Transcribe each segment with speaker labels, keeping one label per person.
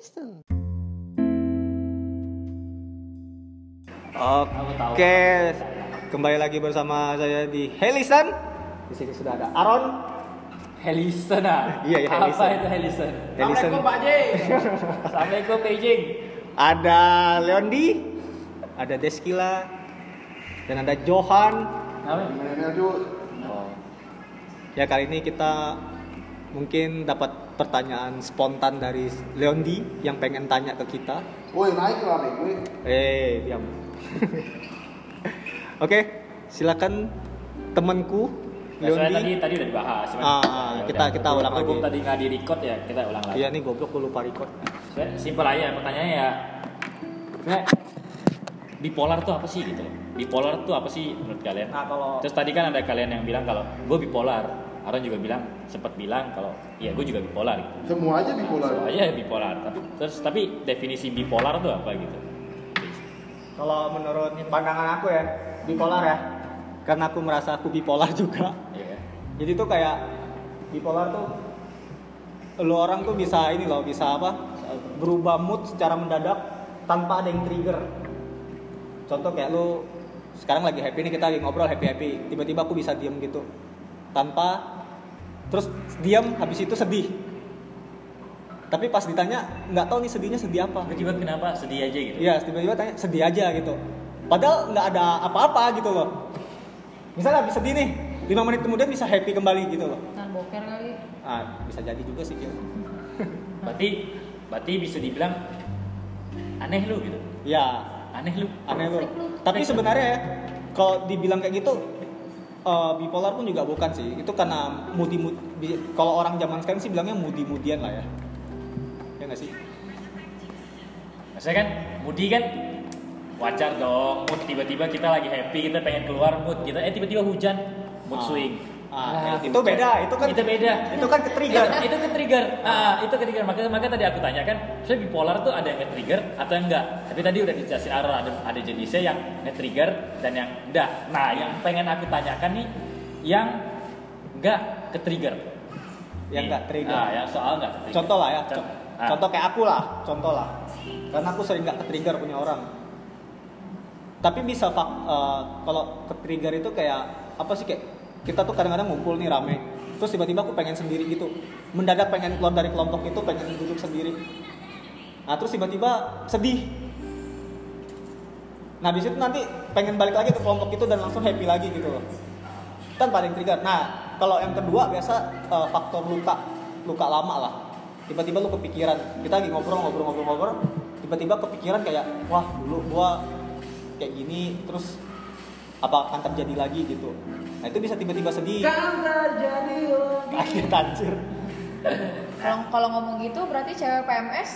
Speaker 1: listen.
Speaker 2: Oke, kembali lagi bersama saya di Helison. Di sini sudah ada Aaron.
Speaker 3: Helison ah.
Speaker 2: Iya, iya,
Speaker 3: Apa
Speaker 2: Helison.
Speaker 3: itu Helison?
Speaker 2: Helison.
Speaker 3: Assalamualaikum Pak J. Assalamualaikum Beijing.
Speaker 2: Ada Leondi, ada Deskila, dan ada Johan.
Speaker 3: Namanya?
Speaker 2: Oh. Ya kali ini kita mungkin dapat pertanyaan spontan dari Leondi yang pengen tanya ke kita.
Speaker 4: Woi naik lah nih.
Speaker 2: Eh, diam. Oke, silakan temanku
Speaker 3: Ya, soalnya tadi
Speaker 2: Leondi.
Speaker 3: tadi udah dibahas. cuman-
Speaker 2: Ah,
Speaker 3: ya
Speaker 2: kita-
Speaker 3: udah.
Speaker 2: kita ulang lagi.
Speaker 3: tadi nggak di record ya kita ulang lagi.
Speaker 2: Iya nih goblok gue lupa record.
Speaker 3: Simpel aja pertanyaannya ya. Sebenarnya bipolar tuh apa sih gitu loh? Bipolar tuh apa sih menurut kalian?
Speaker 2: Nah, kalau
Speaker 3: Terus tadi kan ada kalian yang bilang kalau gue bipolar. Aaron juga bilang sempat bilang kalau iya gue juga bipolar gitu.
Speaker 4: Semua aja bipolar.
Speaker 3: Soalnya bipolar. Tapi terus tapi definisi bipolar tuh apa gitu?
Speaker 2: kalau menurut pandangan aku ya, bipolar ya. Karena aku merasa aku bipolar juga.
Speaker 3: Iya.
Speaker 2: Jadi tuh kayak bipolar tuh lu orang tuh bisa ini loh, bisa apa? Berubah mood secara mendadak tanpa ada yang trigger. Contoh kayak lu sekarang lagi happy nih kita lagi ngobrol happy happy, tiba-tiba aku bisa diem gitu tanpa terus diam habis itu sedih. Tapi pas ditanya nggak tahu nih sedihnya sedih apa.
Speaker 3: Tiba-tiba kenapa sedih aja gitu?
Speaker 2: Iya, tiba-tiba tanya sedih aja gitu. Padahal nggak ada apa-apa gitu loh. Misalnya habis sedih nih, 5 menit kemudian bisa happy kembali gitu loh.
Speaker 5: Tahan boker kali.
Speaker 2: Ah, bisa jadi juga sih Gil.
Speaker 3: Berarti berarti bisa dibilang aneh lu gitu.
Speaker 2: Ya,
Speaker 3: Aneh lu.
Speaker 2: aneh
Speaker 5: lu.
Speaker 2: Tapi sebenarnya ya, kalau dibilang kayak gitu, eh, bipolar pun juga bukan sih. Itu karena mood. bi- Kalau orang zaman sekarang sih bilangnya moody moodian lah ya. Ya nggak sih?
Speaker 3: Maksudnya kan moody kan wajar dong. Mood tiba-tiba kita lagi happy, kita pengen keluar mood kita eh tiba-tiba hujan, mood
Speaker 2: Ah.
Speaker 3: swing.
Speaker 2: Ah,
Speaker 3: Nah,
Speaker 2: itu beda, itu kan
Speaker 3: itu beda.
Speaker 2: Itu kan ke trigger.
Speaker 3: Itu, itu ke trigger. Ah, itu ke trigger. Makanya makanya tadi aku tanya kan, saya bipolar tuh ada yang ke trigger atau yang enggak? Tapi tadi udah dijelasin Aaron ada ada jenisnya yang nge trigger dan yang enggak. Nah, yang pengen aku tanyakan nih yang enggak ke trigger.
Speaker 2: Yang nggak trigger.
Speaker 3: Ah, yang soal enggak.
Speaker 2: Contoh lah ya,
Speaker 3: Con-
Speaker 2: co-
Speaker 3: ah.
Speaker 2: contoh kayak aku lah, contoh lah. Karena aku sering nggak ke trigger punya orang. Tapi bisa fak, eh, kalau ke trigger itu kayak apa sih kayak kita tuh kadang-kadang ngumpul nih rame, terus tiba-tiba aku pengen sendiri gitu, mendadak pengen keluar dari kelompok itu, pengen duduk sendiri. Nah terus tiba-tiba sedih. Nah habis itu nanti pengen balik lagi ke kelompok itu dan langsung happy lagi gitu loh. Kan paling trigger. Nah kalau yang kedua biasa eh, faktor luka, luka lama lah. Tiba-tiba lu kepikiran, kita lagi ngobrol-ngobrol-ngobrol-ngobrol, tiba-tiba kepikiran kayak, wah dulu gua kayak gini, terus apa akan terjadi lagi gitu. Nah itu bisa tiba-tiba sedih.
Speaker 4: Kan terjadi lagi.
Speaker 2: Kaget anjir.
Speaker 5: Kalau kalau ngomong gitu berarti cewek PMS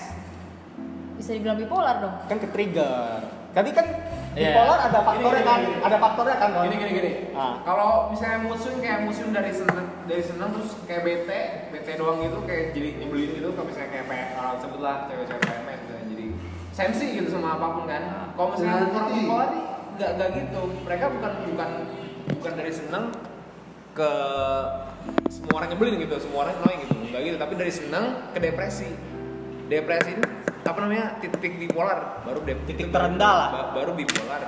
Speaker 5: bisa dibilang bipolar dong.
Speaker 2: Kan ke trigger. Tadi kan
Speaker 3: Iya.
Speaker 2: bipolar ada faktornya
Speaker 6: Gini,
Speaker 2: kan,
Speaker 6: gini, gini.
Speaker 2: ada faktornya kan.
Speaker 6: Gini gini gini.
Speaker 2: Ah.
Speaker 6: Kalau misalnya swing kayak swing dari seneng dari seneng terus kayak bete, bete doang gitu kayak jadi nyebelin gitu kalau misalnya kayak kayak uh, sebutlah cewek-cewek PMS misalnya jadi sensi gitu sama apa pun kan. Kalau misalnya orang bipolar nih nggak nggak gitu. Mereka bukan bukan bukan dari seneng ke semua orang nyebelin gitu, semua orang annoying gitu, enggak gitu. Tapi dari seneng ke depresi. Depresi itu apa namanya titik bipolar baru dep-
Speaker 2: Titik terendah lah.
Speaker 6: ba- baru bipolar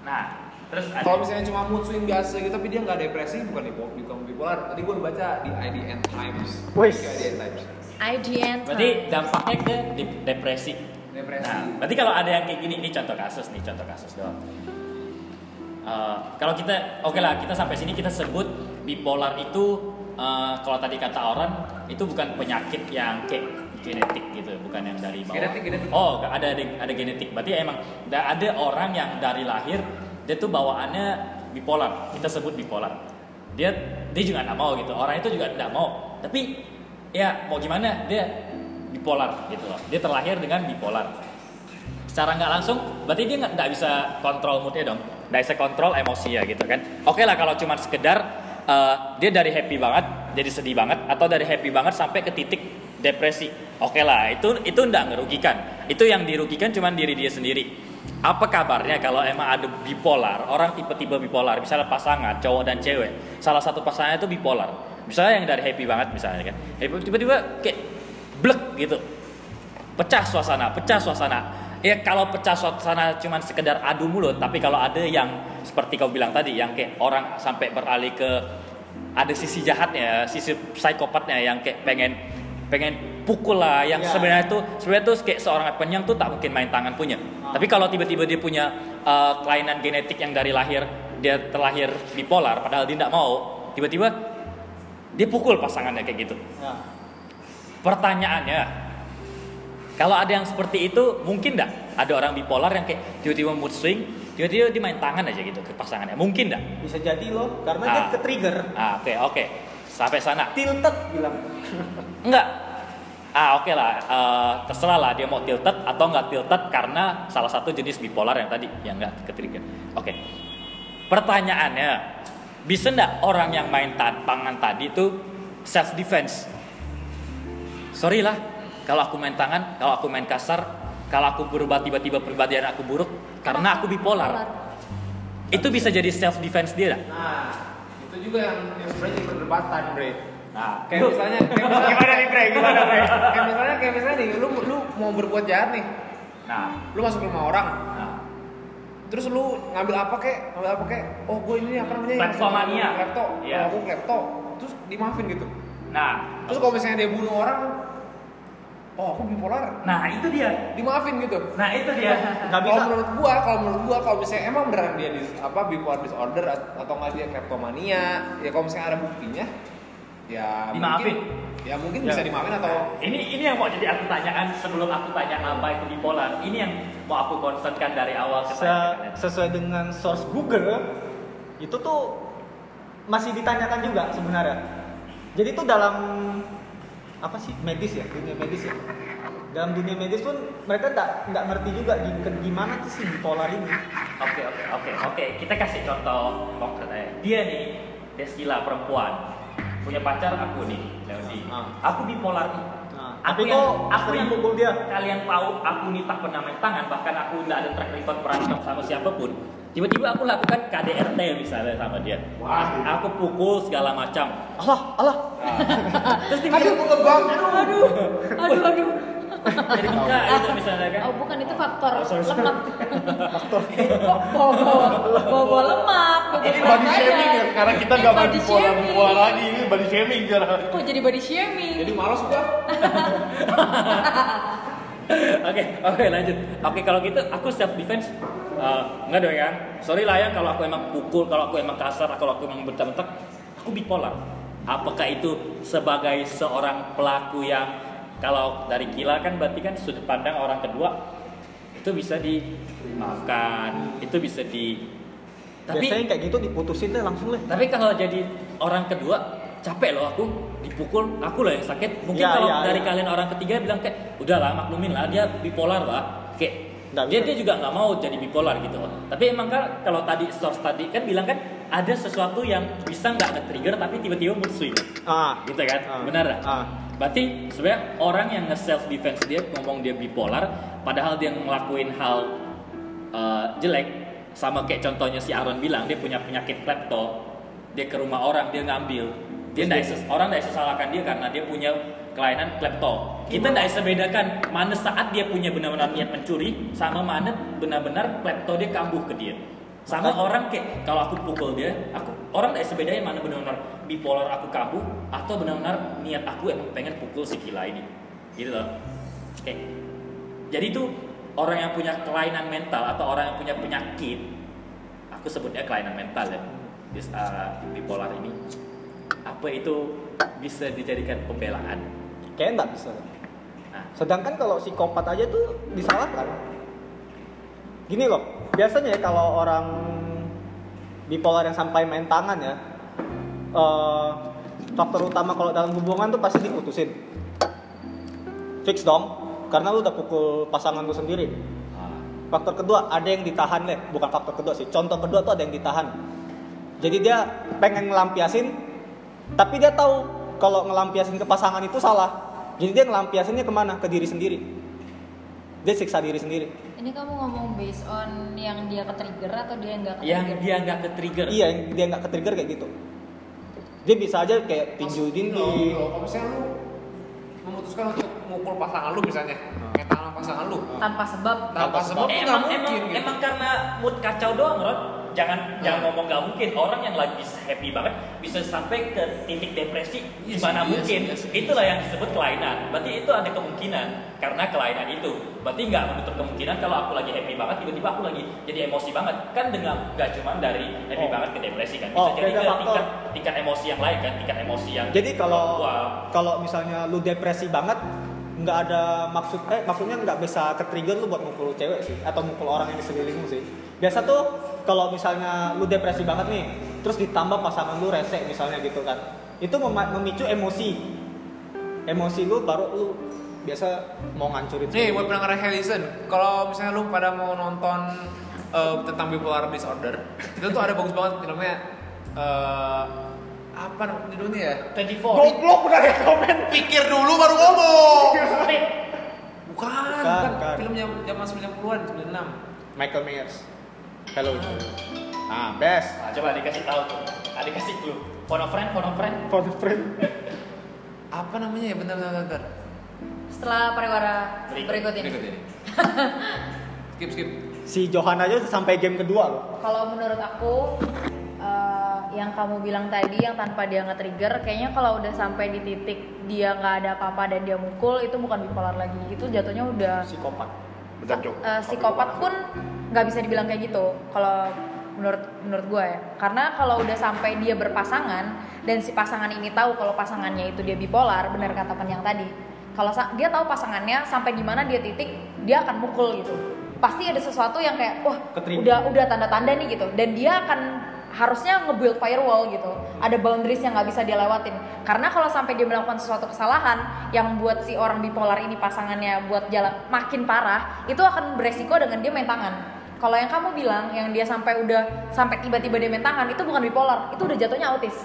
Speaker 3: Nah, terus ada
Speaker 6: kalau misalnya cuma mood swing biasa gitu tapi dia nggak depresi bukan bipolar, bukan bipolar tadi gue udah baca di IDN Times
Speaker 2: Wih.
Speaker 6: IDN Times
Speaker 5: IGN.
Speaker 3: Berarti dampaknya ke depresi.
Speaker 6: depresi
Speaker 3: Nah, berarti kalau ada yang kayak gini, ini contoh kasus nih, contoh kasus doang. Eh, kalau kita, oke lah, kita sampai sini kita sebut bipolar itu, eh, kalau tadi kata orang itu bukan penyakit yang kayak genetik gitu, bukan yang dari bawah.
Speaker 6: Genetik, genetik.
Speaker 3: Oh, ada, ada ada genetik. Berarti emang da- ada orang yang dari lahir dia tuh bawaannya bipolar. Kita sebut bipolar. Dia dia juga nggak mau gitu. Orang itu juga nggak mau. Tapi ya mau gimana dia bipolar gitu loh. Dia terlahir dengan bipolar. Secara nggak langsung, berarti dia nggak bisa kontrol moodnya dong. Bisa kontrol emosi ya gitu kan. Oke lah kalau cuma sekedar eh, dia dari happy banget jadi sedih banget atau dari happy banget sampai ke titik depresi. Oke lah, itu itu nggak merugikan. Itu yang dirugikan cuma diri dia sendiri. Apa kabarnya kalau emang ada bipolar, orang tipe-tipe bipolar, misalnya pasangan cowok dan cewek, salah satu pasangannya itu bipolar. Misalnya yang dari happy banget misalnya kan, tiba-tiba kayak blek gitu. pecah suasana, pecah suasana. Ya kalau pecah suasana cuman sekedar adu mulut, tapi kalau ada yang seperti kau bilang tadi, yang kayak orang sampai beralih ke ada sisi jahatnya, sisi psikopatnya yang kayak pengen pengen pukul lah, yang
Speaker 2: Ya.
Speaker 3: sebenarnya tuh sebenarnya tuh kayak seorang penyang tuh tak mungkin main tangan punya.
Speaker 2: Ah.
Speaker 3: Tapi kalau tiba-tiba dia punya uh, kelainan genetik yang dari lahir dia terlahir bipolar, padahal dia tidak mau, tiba-tiba dia pukul pasangannya kayak gitu.
Speaker 2: Ya.
Speaker 3: Pertanyaannya, kalau ada yang seperti itu, mungkin nggak ada orang bipolar yang kayak tiba-tiba mood swing, tiba-tiba dia main tangan aja gitu ke pasangannya? Mungkin nggak?
Speaker 2: Bisa jadi loh, karena
Speaker 3: Ah.
Speaker 2: dia ke trigger.
Speaker 3: Ah, oke, oke. Sampai sana.
Speaker 2: Tilted bilang.
Speaker 3: Enggak. Ah, oke lah. Eh, terserah lah dia mau tilted atau nggak tilted karena salah satu jenis bipolar yang tadi yang nggak ke trigger. Oke. Pertanyaannya, bisa nggak orang yang main ta- tangan tadi itu self defense? Sorry lah, kalau aku main tangan, kalau aku main kasar, kalau aku berubah tiba-tiba perbedaan aku buruk karena aku bipolar. Itu bisa jadi self defense dia. nggak?
Speaker 6: Nah, itu juga yang yang sebenarnya perdebatan, Bre.
Speaker 3: Nah,
Speaker 6: Kayak misalnya, kayak misalnya
Speaker 3: gimana nih, Bre? Gimana, Bre?
Speaker 6: kayak misalnya, kayak misalnya nih, lu lu mau berbuat jahat nih,
Speaker 3: Nah,
Speaker 6: lu masuk rumah orang,
Speaker 3: nah.
Speaker 6: terus lu ngambil apa kek, ngambil apa kek, oh gue ini apa namanya?
Speaker 3: Kleptomania.
Speaker 6: Klepto,
Speaker 3: Iya.
Speaker 6: oh, aku klepto, terus dimaafin gitu.
Speaker 3: Nah,
Speaker 6: Terus kalau misalnya dia bunuh orang, oh aku bipolar,
Speaker 3: nah itu dia.
Speaker 6: dimaafin gitu.
Speaker 3: Nah itu dia.
Speaker 2: Nggak
Speaker 6: Kalau
Speaker 2: bisa.
Speaker 6: menurut gua, kalau menurut gua kalau misalnya emang beneran dia di, apa bipolar disorder at- atau nggak dia kleptomania, ya kalau misalnya ada buktinya, ya
Speaker 3: Dimaafin.
Speaker 6: mungkin, ya mungkin
Speaker 2: Ya.
Speaker 6: bisa dimaafin atau
Speaker 3: Ini ini yang mau jadi aku tanyaan sebelum aku tanya apa itu bipolar. Ini yang mau aku concernkan dari awal ke
Speaker 2: Se- sesuai dengan source Google itu tuh masih ditanyakan juga sebenarnya. Jadi itu dalam apa sih medis ya dunia medis ya. Dalam dunia medis pun mereka nggak nggak ngerti juga gimana tuh si bipolar ini.
Speaker 3: Oke oke oke oke. Kita kasih contoh konkret aja. Dia nih Deskila perempuan punya pacar aku nih Leodi.
Speaker 2: Ah.
Speaker 3: Aku bipolar nih.
Speaker 2: Nah,
Speaker 3: Aku
Speaker 2: tapi
Speaker 3: yang, aku yang
Speaker 2: pukul dia.
Speaker 3: Kalian tahu aku nih tak pernah main tangan, bahkan aku nggak ada track record berantem sama siapa pun. Tiba-tiba aku lakukan KDRT misalnya sama dia.
Speaker 6: Wah.
Speaker 3: Aku pukul segala macam.
Speaker 2: Allah, Allah.
Speaker 3: Terus tiba-tiba
Speaker 6: Aduh, ngebang.
Speaker 5: Aduh, aduh, aduh.
Speaker 3: jadi buka gitu misalnya kan.
Speaker 5: Oh bukan itu faktor
Speaker 3: Oh, sorry, sorry.
Speaker 5: lemak. faktor. Bawa bawa lemak.
Speaker 1: Ini body shaming ya sekarang kita
Speaker 5: Ini
Speaker 1: nggak
Speaker 5: body shaming.
Speaker 1: lagi ini body shaming sekarang.
Speaker 5: Kok jadi body shaming?
Speaker 6: Jadi malas gua.
Speaker 3: Oke, oke lanjut. Oke kalau gitu aku self defense enggak dong ya. Sorry lah ya kalau aku emang pukul, kalau aku emang kasar, kalau aku emang bentak-bentak, aku bipolar. Apakah itu sebagai seorang pelaku yang kalau dari gila kan berarti kan sudut pandang orang kedua itu bisa dimaafkan, itu bisa di tapi
Speaker 2: Biasanya kayak gitu diputusin deh langsung deh.
Speaker 3: tapi kalau jadi orang kedua capek loh aku dipukul aku loh yang sakit mungkin
Speaker 2: Ya,
Speaker 3: kalau
Speaker 2: ya,
Speaker 3: dari
Speaker 2: ya.
Speaker 3: kalian orang ketiga bilang kayak udahlah maklumin lah dia bipolar lah kayak
Speaker 2: Nggak
Speaker 3: dia
Speaker 2: bisa.
Speaker 3: dia juga nggak mau jadi bipolar gitu tapi emang kan kalau tadi source tadi kan bilang kan ada sesuatu yang bisa nggak nge-trigger tapi tiba-tiba mood swing
Speaker 2: Ah,
Speaker 3: gitu kan
Speaker 2: Ah.
Speaker 3: benar?
Speaker 2: Ah.
Speaker 3: berarti sebenarnya orang yang nge-self defense dia ngomong dia bipolar padahal dia ngelakuin hal uh, jelek sama kayak contohnya si Aaron bilang dia punya penyakit klepto dia ke rumah orang dia ngambil dia
Speaker 2: dia-
Speaker 3: ses- orang tidak bisa salahkan dia karena dia punya kelainan klepto. Kita tidak bisa bedakan mana saat dia punya benar-benar niat mencuri sama mana benar-benar klepto dia kambuh ke dia. Sama
Speaker 2: Makanya-
Speaker 3: orang kayak kalau aku pukul dia aku orang tidak bisa bedain mana benar-benar bipolar aku kambuh atau benar-benar niat aku emang pengen pukul si gila ini. Gitu loh. Oke. Jadi itu orang yang punya kelainan mental atau orang yang punya penyakit, aku sebutnya kelainan mental ya, dis- uh, bipolar ini. Apa itu bisa dijadikan pembelaan?
Speaker 2: Kayaknya nggak bisa.
Speaker 3: Nah,
Speaker 2: Sedangkan kalau psikopat aja tuh disalahkan. Gini loh, biasanya ya kalau orang bipolar yang sampai main tangan ya, eh, faktor utama kalau dalam hubungan tuh pasti diputusin. Fix dong, karena lu udah pukul pasangan lu sendiri.
Speaker 3: ah,
Speaker 2: Faktor kedua ada yang ditahan deh, bukan faktor kedua sih. Contoh kedua tuh ada yang ditahan. Jadi dia pengen ngelampiasin, tapi dia tahu kalau ngelampiasin ke pasangan itu salah. Jadi dia ngelampiasinnya ke mana? Ke diri sendiri. Dia siksa diri sendiri.
Speaker 5: Ini kamu ngomong based on yang dia ke-trigger atau dia nggak ke-trigger?
Speaker 3: yang dia nggak ke trigger.
Speaker 2: Iya, yang dia nggak ke-trigger kayak gitu. Dia bisa aja kayak tinju
Speaker 6: Loh,
Speaker 2: dinding.
Speaker 6: kalau misalnya lu memutuskan untuk mukul pasangan lu misalnya, kayak tangan pasangan lu,
Speaker 5: tanpa sebab
Speaker 6: tanpa sebab
Speaker 3: Eh, emang,
Speaker 6: mungkin
Speaker 3: emang,
Speaker 6: gitu.
Speaker 3: emang karena mood kacau doang Rod jangan
Speaker 6: Nah.
Speaker 3: jangan ngomong nggak mungkin orang yang lagi happy banget bisa sampai ke titik depresi
Speaker 6: Iya
Speaker 3: gimana
Speaker 6: sih, iya
Speaker 3: mungkin.
Speaker 6: sih, iya sih,
Speaker 3: itulah yang disebut kelainan. Berarti itu ada kemungkinan karena kelainan itu. Berarti nggak menutup kemungkinan kalau aku lagi happy banget tiba-tiba aku lagi jadi emosi banget. Kan dengan nggak cuma dari happy
Speaker 2: Oh.
Speaker 3: banget ke depresi kan bisa
Speaker 2: Oh,
Speaker 3: jadi ke tingkat tingkat emosi yang lain kan tingkat emosi yang
Speaker 2: Jadi kalau
Speaker 3: wah
Speaker 2: kalau misalnya lu depresi banget nggak ada maksud eh maksudnya nggak bisa ke trigger lu buat mukul cewek sih atau mukul orang yang di sekelilingmu sih. Biasa tuh kalau misalnya lu depresi banget nih, terus ditambah pasangan lu rese misalnya gitu kan. Itu mema- memicu emosi. Emosi lu baru lu biasa mau ngancurin.
Speaker 6: Nih, buat pendengar Helisen, kalau misalnya lu pada mau nonton eh, tentang bipolar disorder, itu tuh ada bagus banget filmnya. eh, apa nama judulnya ya?
Speaker 3: 24
Speaker 2: Goblok udah rekomen.
Speaker 6: Pikir dulu baru ngomong. Bukan,
Speaker 2: Bukan,
Speaker 6: bukan. Filmnya zaman 90-an, 96.
Speaker 2: Michael Myers. Hello. Ah, best.
Speaker 3: Nah, coba dikasih tahu tuh. Ah, dikasih clue. Phone of friend, phone of friend.
Speaker 2: For the friend.
Speaker 6: Apa namanya ya? Bentar, bentar, bentar.
Speaker 5: setelah pariwara
Speaker 3: Berikut.
Speaker 5: berikut ini
Speaker 6: Berikut ini. skip, skip.
Speaker 2: Si Johan aja sampai game kedua loh.
Speaker 5: kalau menurut aku eh, yang kamu bilang tadi yang tanpa dia nge-trigger kayaknya kalau udah sampai di titik dia nggak ada apa-apa dan dia mukul itu bukan bipolar lagi itu jatuhnya udah
Speaker 2: Psikopat.
Speaker 1: Betul, Cok.
Speaker 5: eh, psikopat pun nggak bisa dibilang kayak gitu kalau menurut menurut gue ya. Karena kalau udah sampai dia berpasangan dan si pasangan ini tahu kalau pasangannya itu dia bipolar benar kata yang tadi. Kalau dia tahu pasangannya sampai di mana dia titik dia akan mukul gitu. Pasti ada sesuatu yang kayak wah udah udah tanda-tanda nih gitu. Dan dia akan harusnya nge-build firewall gitu. Ada boundaries yang nggak bisa dia lewatin. Karena kalau sampai dia melakukan sesuatu kesalahan yang buat si orang bipolar ini pasangannya buat jalan makin parah itu akan beresiko dengan dia main tangan kalau yang kamu bilang yang dia sampai udah sampai tiba-tiba dia main tangan itu bukan bipolar itu udah jatuhnya autis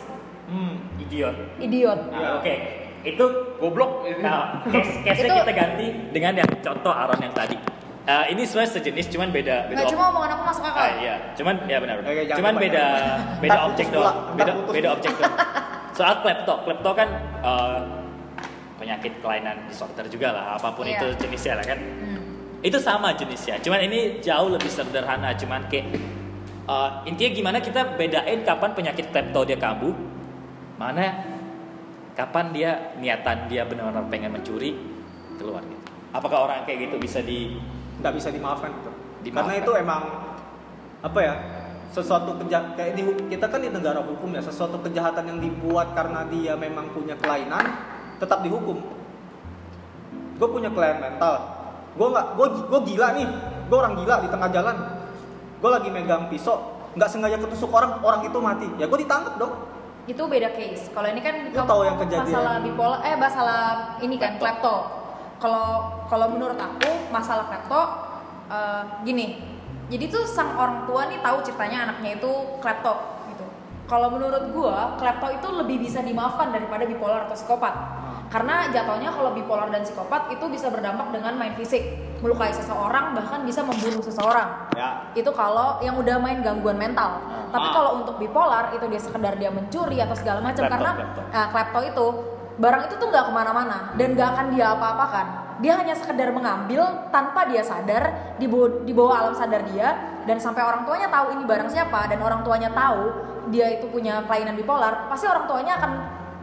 Speaker 2: Hmm.
Speaker 3: Idiot.
Speaker 5: idiot
Speaker 3: Nah, oke. Itu
Speaker 6: Goblok.
Speaker 3: Nah, case case
Speaker 5: Itu-
Speaker 3: kita ganti dengan yang contoh Aaron yang tadi. Eh, ini sebenarnya sejenis, cuman beda beda.
Speaker 5: nggak cuma omongan aku masuk akal
Speaker 3: Ah, iya, cuman ya benar. benar.
Speaker 2: Oke, jangan
Speaker 3: cuman beda beda objek doang. Beda beda objek doang. Soal klepto, klepto kan eh, penyakit kelainan disorder juga lah, apa pun
Speaker 5: Iya.
Speaker 3: itu jenisnya lah kan.
Speaker 5: Hmm.
Speaker 3: Itu sama jenisnya, cuman ini jauh lebih sederhana, cuman kayak eh, intinya gimana kita bedain kapan penyakit klepto dia kambuh, mana kapan dia niatan dia benar-benar pengen mencuri keluar gitu. Apakah orang kayak gitu bisa di
Speaker 2: nggak bisa dimaafkan itu
Speaker 3: Dimaafkan.
Speaker 2: karena itu emang apa ya sesuatu keja kayak di kita kan di negara hukum ya sesuatu kejahatan yang dibuat karena dia memang punya kelainan tetap dihukum. Gue punya kelainan mental gue nggak gue gue gila nih gue orang gila di tengah jalan gue lagi megang pisau nggak sengaja ketusuk orang orang itu mati ya gue ditangkap dong
Speaker 5: itu beda case. Kalau ini kan
Speaker 2: Lu
Speaker 5: kamu
Speaker 2: tahu yang kejadian.
Speaker 5: masalah bipolar, eh masalah ini kan
Speaker 3: Klepto.
Speaker 5: Kalau kalau menurut aku masalah klepto eh, gini. Jadi tuh sang orang tua nih tahu ceritanya anaknya itu klepto. Kalau menurut gua klepto itu lebih bisa dimaafkan daripada bipolar atau psikopat. Karena jatuhnya kalau bipolar dan psikopat itu bisa berdampak dengan main fisik, melukai seseorang bahkan bisa membunuh seseorang
Speaker 2: ya
Speaker 5: itu kalau yang udah main gangguan mental. Tapi
Speaker 3: Ah.
Speaker 5: kalau untuk bipolar itu dia sekedar dia mencuri atau segala macam karena
Speaker 3: klepto.
Speaker 5: ah, klepto itu barang itu tuh nggak ke mana-mana dan nggak akan dia apa-apakan. Dia hanya sekedar mengambil tanpa dia sadar di bawah, di bawah alam sadar dia dan sampai orang tuanya tahu ini barang siapa dan orang tuanya tahu dia itu punya kelainan bipolar, pasti orang tuanya akan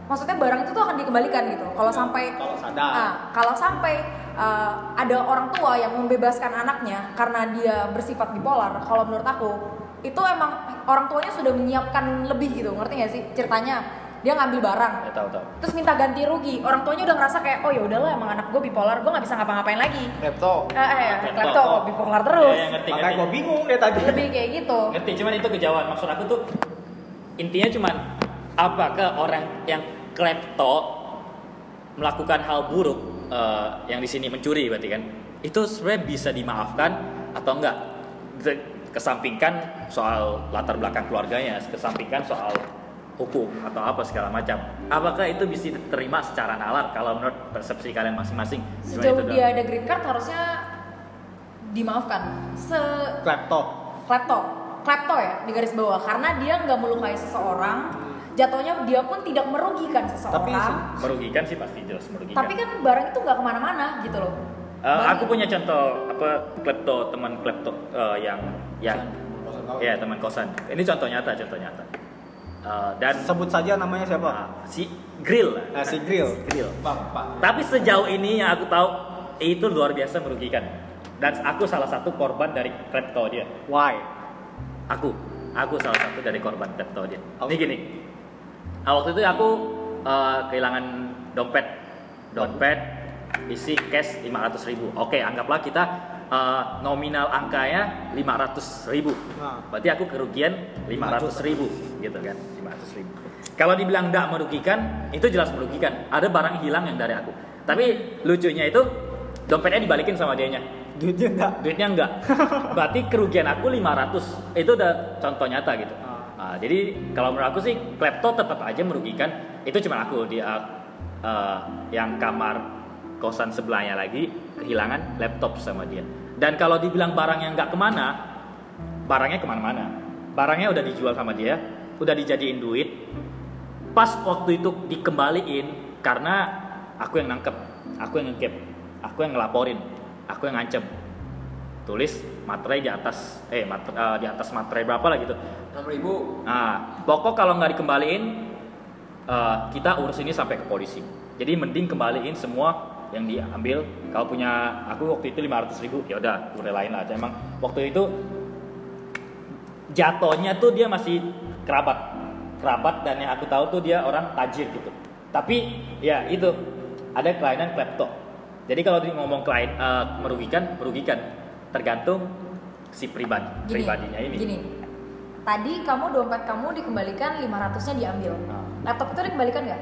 Speaker 5: maksudnya barang itu tuh akan dikembalikan gitu. Kalau sampai
Speaker 2: kalau sadar.
Speaker 5: Ah, kalau sampai uh, ada orang tua yang membebaskan anaknya karena dia bersifat bipolar, kalau menurut aku itu emang orang tuanya sudah menyiapkan lebih gitu, ngerti gak sih ceritanya? Dia ngambil barang,
Speaker 3: ya tahu tahu.
Speaker 5: terus minta ganti rugi. Orang tuanya udah ngerasa kayak, oh ya udahlah emang anak gue bipolar, gue nggak bisa ngapa-ngapain lagi.
Speaker 6: Laptop.
Speaker 5: Eh, eh,
Speaker 3: Klepto.
Speaker 5: klepto kok bipolar terus.
Speaker 3: Ya, ya, ngerti,
Speaker 2: makanya gue bingung deh tadi
Speaker 5: Lebih kayak gitu.
Speaker 3: Ngerti, cuman itu kejauhan. Maksud aku tuh intinya cuman apakah orang yang klepto melakukan hal buruk eh, yang di sini mencuri berarti kan itu sebenarnya bisa dimaafkan atau enggak kesampingkan soal latar belakang keluarganya kesampingkan soal hukum atau apa segala macam. Apakah itu bisa diterima secara nalar kalau menurut persepsi kalian masing-masing?
Speaker 5: Sejauh
Speaker 3: itu
Speaker 5: dia ada green card harusnya dimaafkan. Se
Speaker 2: laptop
Speaker 5: klepto. Klepto ya di garis bawah. Karena dia nggak melukai seseorang jatuhnya dia pun tidak merugikan seseorang.
Speaker 2: Tapi
Speaker 5: tapi,
Speaker 3: Merugikan sih pasti jelas merugikan.
Speaker 5: kan barang itu nggak ke mana-mana gitu loh.
Speaker 3: Eh,
Speaker 5: Barang
Speaker 3: aku punya contoh apa klepto teman klepto eh, yang yang ya teman kosan. Ini contoh nyata, contoh nyata. Eh, dan
Speaker 2: Sebut saja namanya siapa?
Speaker 3: Nah, si grill.
Speaker 2: Nah, si Grill.
Speaker 3: grill.
Speaker 6: Pak, Pak.
Speaker 3: Tapi sejauh ini yang aku tahu itu luar biasa merugikan. Dan aku salah satu korban dari klepto dia.
Speaker 2: Why?
Speaker 3: Aku, aku salah satu dari korban klepto dia.
Speaker 2: Aku-
Speaker 3: Ini gini. Ah, waktu itu aku eh, kehilangan dompet, dompet isi cash 500 ribu. Oke, anggaplah kita eh, nominal angkanya 500 ribu.
Speaker 2: Nah.
Speaker 3: Berarti aku kerugian 500 ribu, gitu kan? 500 ribu. Kalau dibilang tidak merugikan, itu jelas merugikan. Ada barang hilang yang dari aku. Tapi lucunya itu dompetnya dibalikin sama dianya
Speaker 2: Duitnya enggak.
Speaker 3: duitnya enggak berarti kerugian aku 500 itu udah contoh nyata gitu
Speaker 2: Ah.
Speaker 3: Nah, jadi kalau menurut aku sih klepto tetap aja merugikan itu cuma aku di uh, uh, yang kamar kosan sebelahnya lagi kehilangan laptop sama dia. Dan kalau dibilang barang yang nggak ke mana barangnya ke mana-mana. Barangnya udah dijual sama dia udah dijadiin duit. Pas waktu itu dikembaliin karena aku yang nangkep aku yang ngekep aku yang ngelaporin aku yang ngancem. Tulis materai di atas eh mate- eh, di atas materai berapa lah gitu.
Speaker 6: Enam ribu.
Speaker 3: Nah pokok kalau nggak dikembaliin eh, kita urus ini sampai ke polisi. Jadi mending kembaliin semua yang diambil kalau punya aku waktu itu 500 ribu ya udah gue relain aja emang waktu itu jatuhnya tuh dia masih kerabat. Kerabat dan yang aku tahu tuh dia orang tajir gitu. Tapi ya itu ada kelainan klepto. Jadi kalau ngomong klien eh, merugikan merugikan. Tergantung si pribadi
Speaker 5: gini,
Speaker 3: pribadinya ini.
Speaker 5: gini. Tadi kamu dompet kamu dikembalikan 500 nya diambil.
Speaker 3: Nah.
Speaker 5: laptop itu dikembalikan nggak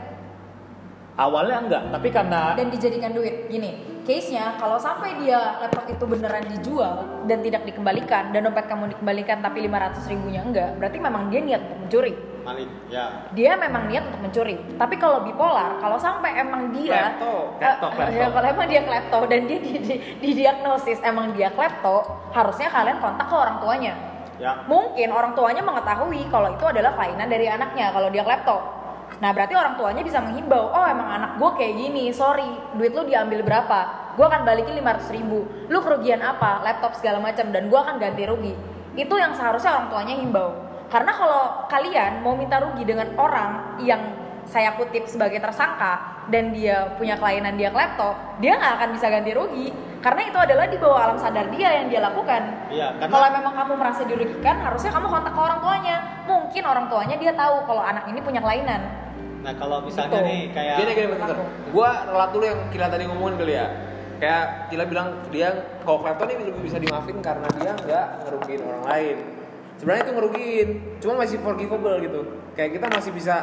Speaker 3: awalnya enggak tapi karena
Speaker 5: dan dijadikan duit gini case nya kalau sampai dia laptop itu beneran dijual dan tidak dikembalikan dan dompet kamu dikembalikan tapi 500 ribunya enggak berarti memang dia niat untuk mencuri
Speaker 2: Maling. Ya.
Speaker 5: dia memang niat untuk mencuri tapi kalau bipolar kalau sampai emang dia
Speaker 6: Klepto.
Speaker 3: Klepto,
Speaker 5: Eh,
Speaker 3: klepto.
Speaker 5: ya, kalau emang dia klepto dan dia di, di, didiagnosis emang dia klepto harusnya kalian kontak ke orang tuanya
Speaker 2: Ya.
Speaker 5: mungkin orang tuanya mengetahui kalau itu adalah kelainan dari anaknya kalau dia klepto nah berarti orang tuanya bisa menghimbau oh emang anak gue kayak gini sorry duit lu diambil berapa? Gue akan balikin 500 ribu. Lu kerugian apa? Laptop segala macam dan gue akan ganti rugi. Itu yang seharusnya orang tuanya himbau. Karena kalau kalian mau minta rugi dengan orang yang saya kutip sebagai tersangka dan dia punya kelainan dia klepto dia nggak akan bisa ganti rugi. Karena itu adalah di bawah alam sadar dia yang dia lakukan.
Speaker 2: Iya, karena-
Speaker 5: kalau memang kamu merasa dirugikan harusnya kamu kontak ke orang tuanya. Mungkin orang tuanya dia tahu kalau anak ini punya kelainan
Speaker 2: Nah, kalau misalnya
Speaker 5: Gitu.
Speaker 2: nih kayak
Speaker 6: gini gini bentar. Gua relat dulu yang Kila tadi ngomongin kali ya. Kayak Kila bilang dia kalau klepto nih lebih bisa dimaafin karena dia nggak ngerugiin orang lain. Sebenarnya itu ngerugiin cuma masih forgivable gitu. Kayak kita masih bisa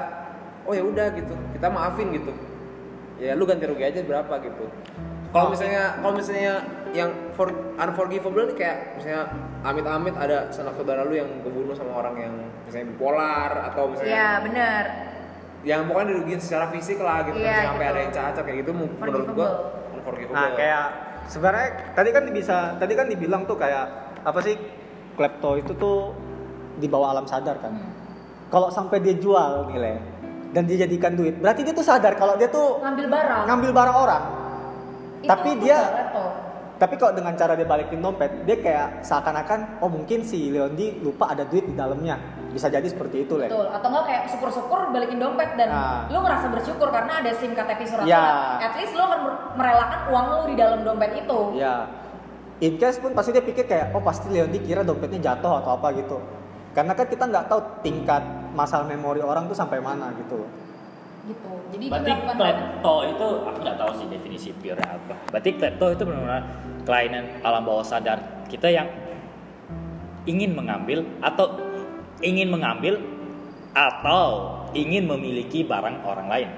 Speaker 6: oh ya udah gitu. Kita maafin gitu. Ya lu ganti rugi aja berapa gitu. Kalau misalnya kalau misalnya yang for, unforgivable nih kayak misalnya amit-amit ada sanak saudara lu yang kebunuh sama orang yang misalnya bipolar atau misalnya
Speaker 5: Iya benar
Speaker 6: yang pokoknya dirugiin secara fisik lah gitu kan sampai
Speaker 5: gitu.
Speaker 6: ada yang cacat kayak gitu menurut gua
Speaker 5: Forgivable.
Speaker 6: unforgivable.
Speaker 2: Nah, kayak sebenarnya tadi kan bisa tadi kan dibilang tuh kayak apa sih? Klepto itu tuh di bawah alam sadar kan.
Speaker 5: Hmm.
Speaker 2: Kalau sampai dia jual nilai dan dijadikan duit, berarti dia tuh sadar kalau dia tuh
Speaker 5: ngambil barang
Speaker 2: ngambil barang orang.
Speaker 5: Itu
Speaker 2: tapi dia-. Tapi kalau dengan cara dia balikin dompet, dia kayak seakan-akan oh mungkin si Leondi lupa ada duit di dalamnya. Bisa jadi seperti itu, Le.
Speaker 5: Betul, atau enggak kayak syukur-syukur balikin dompet dan
Speaker 2: Nah.
Speaker 5: lu ngerasa bersyukur karena ada SIM KTP surat
Speaker 2: Ya.
Speaker 5: At least lu akan mer- merelakan uang lu di dalam dompet itu.
Speaker 2: Ya. In case pun pasti dia pikir kayak oh pasti Leondi kira dompetnya jatuh atau apa gitu. Karena kan kita nggak tahu tingkat masalah memori orang tuh sampai mana gitu loh.
Speaker 5: Gitu. Jadi
Speaker 3: Berarti klepto itu aku nggak tahu sih definisi pure apa. Berarti klepto itu benar-benar kelainan alam bawah sadar kita yang ingin mengambil atau ingin mengambil atau ingin memiliki barang orang lain.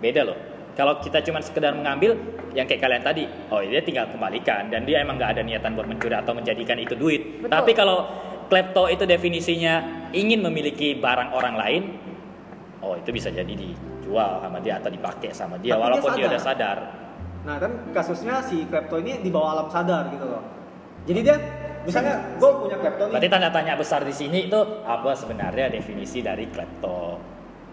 Speaker 3: Beda loh. Kalau kita cuma sekedar mengambil yang kayak kalian tadi, oh dia tinggal kembalikan dan dia emang nggak ada niatan buat mencuri atau menjadikan itu duit.
Speaker 5: Betul.
Speaker 3: Tapi kalau klepto itu definisinya ingin memiliki barang orang lain, oh itu bisa jadi dijual sama dia atau dipakai sama dia
Speaker 2: Tapi dia
Speaker 3: walaupun dia,
Speaker 2: sadar.
Speaker 3: udah sadar.
Speaker 2: Nah kan kasusnya si klepto ini di bawah alam sadar gitu loh. Jadi dia misalnya gue punya klepto nih.
Speaker 3: Berarti tanda tanya besar di sini itu apa sebenarnya definisi dari klepto?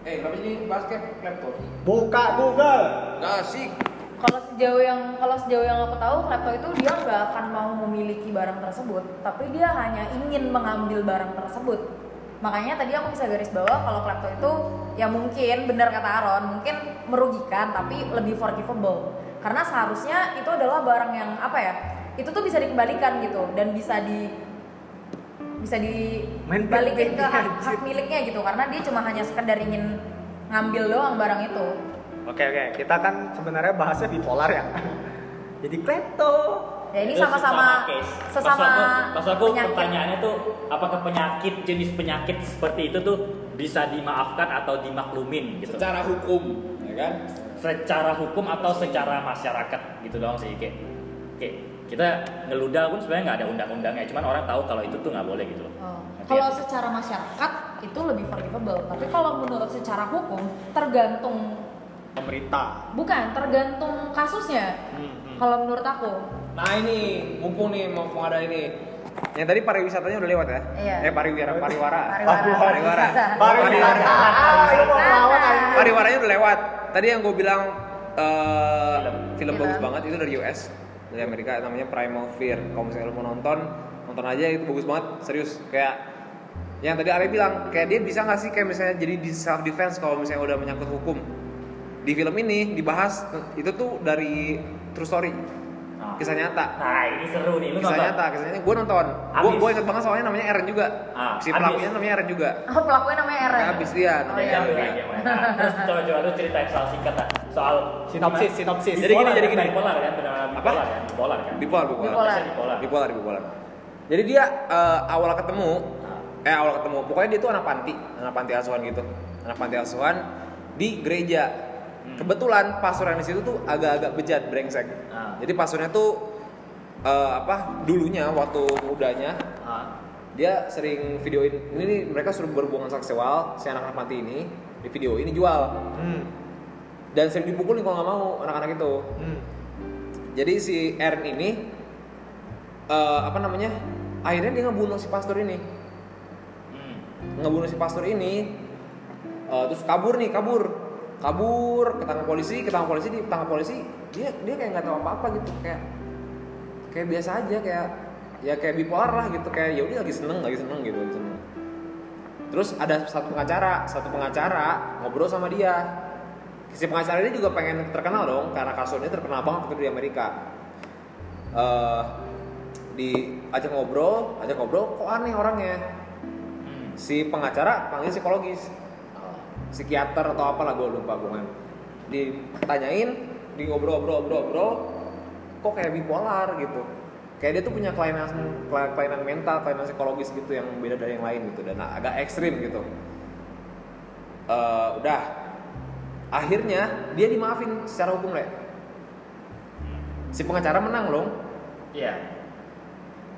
Speaker 6: Eh, kenapa jadi basket klepto?
Speaker 2: Buka Google.
Speaker 6: Gak asik.
Speaker 5: Kalau sejauh yang kalau sejauh yang aku tahu, klepto itu dia nggak akan mau memiliki barang tersebut, tapi dia hanya ingin mengambil barang tersebut. Makanya tadi aku bisa garis bawah kalau klepto itu ya mungkin benar kata Aaron, mungkin merugikan tapi lebih forgivable. Karena seharusnya itu adalah barang yang apa ya? Itu tuh bisa dikembalikan gitu dan bisa di bisa dibalikin ke hak, hak miliknya gitu karena dia cuma hanya sekedar ingin ngambil doang barang itu.
Speaker 2: Oke oke, kita kan sebenarnya bahasnya bipolar ya. Jadi klepto.
Speaker 5: Ya ini sama-sama sesama
Speaker 3: Maksud aku, maksud aku pertanyaannya tuh apakah penyakit jenis penyakit seperti itu tuh bisa dimaafkan atau dimaklumin gitu.
Speaker 6: Secara hukum, ya kan?
Speaker 3: secara hukum atau secara masyarakat gitu doang sih kayak kayak kita ngeludah pun sebenarnya nggak ada undang-undangnya cuman orang tahu kalau itu tuh nggak boleh gitu loh
Speaker 5: Oh. Kalau
Speaker 3: ya?
Speaker 5: secara masyarakat itu lebih forgivable, tapi kalau menurut secara hukum tergantung
Speaker 2: Pemerintah.
Speaker 5: bukan tergantung kasusnya.
Speaker 2: Hmm,
Speaker 5: Kalau menurut aku,
Speaker 6: Nah ini, mumpung nih mau ada ini. Yang tadi pariwisatanya udah lewat ya?
Speaker 5: Iya.
Speaker 6: Eh pariwara, pariwara.
Speaker 5: Pariwara,
Speaker 6: Pariwara.
Speaker 5: pariwisata.
Speaker 2: Pariwara.
Speaker 6: Pariwaranya udah lewat. Tadi yang gue bilang eh,
Speaker 3: Film.
Speaker 6: film bagus banget itu dari US, dari Amerika namanya Primal Fear. Kalau misalnya lo mau nonton, nonton aja itu bagus banget, serius. Kayak yang tadi Arya bilang, kayak dia bisa nggak sih kayak misalnya jadi di self defense kalau misalnya udah menyangkut hukum. Di film ini dibahas itu tuh dari true story,
Speaker 3: Nah.
Speaker 6: kisah nyata.
Speaker 3: nah ini seru nih lu
Speaker 6: kisah
Speaker 3: nonton
Speaker 6: nyata, kisah nyata. Gue nonton. Gue gue inget banget soalnya namanya Eren juga.
Speaker 3: Ah,
Speaker 6: si pelakunya namanya Eren juga.
Speaker 5: oh pelakunya namanya Eren.
Speaker 6: Nah, abis dia
Speaker 5: Oh,
Speaker 6: namanya
Speaker 5: iya.
Speaker 3: Yang
Speaker 6: Eren.
Speaker 3: yang gimana? Terus coba-coba lu ceritain soal singkat lah. Soal
Speaker 2: Sinopsis, sinopsis.
Speaker 6: Jadi gini, jadi gini.
Speaker 3: Bipolar kan, benar-benar
Speaker 6: Apa?
Speaker 3: bipolar kan? Bipolar kan?
Speaker 6: Bipolar, bipolar.
Speaker 5: Bipolar.
Speaker 3: Bipolar.
Speaker 6: Bipolar, bipolar. Jadi dia eh, awal ketemu, eh awal ketemu, pokoknya dia tuh anak panti, anak panti asuhan gitu, anak panti asuhan di gereja.
Speaker 3: Hmm.
Speaker 6: Kebetulan pastoran di situ tuh agak-agak bejat, brengsek.
Speaker 3: Ah.
Speaker 6: Jadi pastornya tuh eh, apa? Dulunya waktu mudanya
Speaker 3: Ah.
Speaker 6: dia sering videoin ini nih mereka suruh berhubungan seksual si anak-anak panti ini di video ini jual
Speaker 2: Hmm.
Speaker 6: dan sering dipukul nih kalau nggak mau anak-anak itu
Speaker 2: Hmm.
Speaker 6: jadi si Eren ini eh, apa namanya akhirnya dia ngebunuh si pastor ini
Speaker 3: Hmm.
Speaker 6: ngebunuh si pastor ini eh, terus kabur nih kabur kabur ketangkap polisi ketangkap polisi di ketangkap polisi dia dia kayak nggak tahu apa apa gitu kayak kayak biasa aja kayak ya kayak bipolar lah gitu kayak ya udah lagi seneng lagi seneng gitu lagi seneng. Terus ada satu pengacara satu pengacara ngobrol sama dia. Si pengacara ini juga pengen terkenal dong karena kasusnya terkenal banget waktu di Amerika. Eh di ajak ngobrol ajak ngobrol kok aneh orangnya?
Speaker 3: Hmm.
Speaker 6: si pengacara panggil psikologis psikiater atau apalah gue lupa gue ditanyain di ngobrol-ngobrol-ngobrol kok kayak bipolar gitu. Kayak dia tuh punya kelainan kelainan mental kelainan psikologis gitu yang beda dari yang lain gitu dan agak ekstrim gitu. Eh, udah. Akhirnya dia dimaafin secara hukum le si pengacara menang loh
Speaker 3: Iya.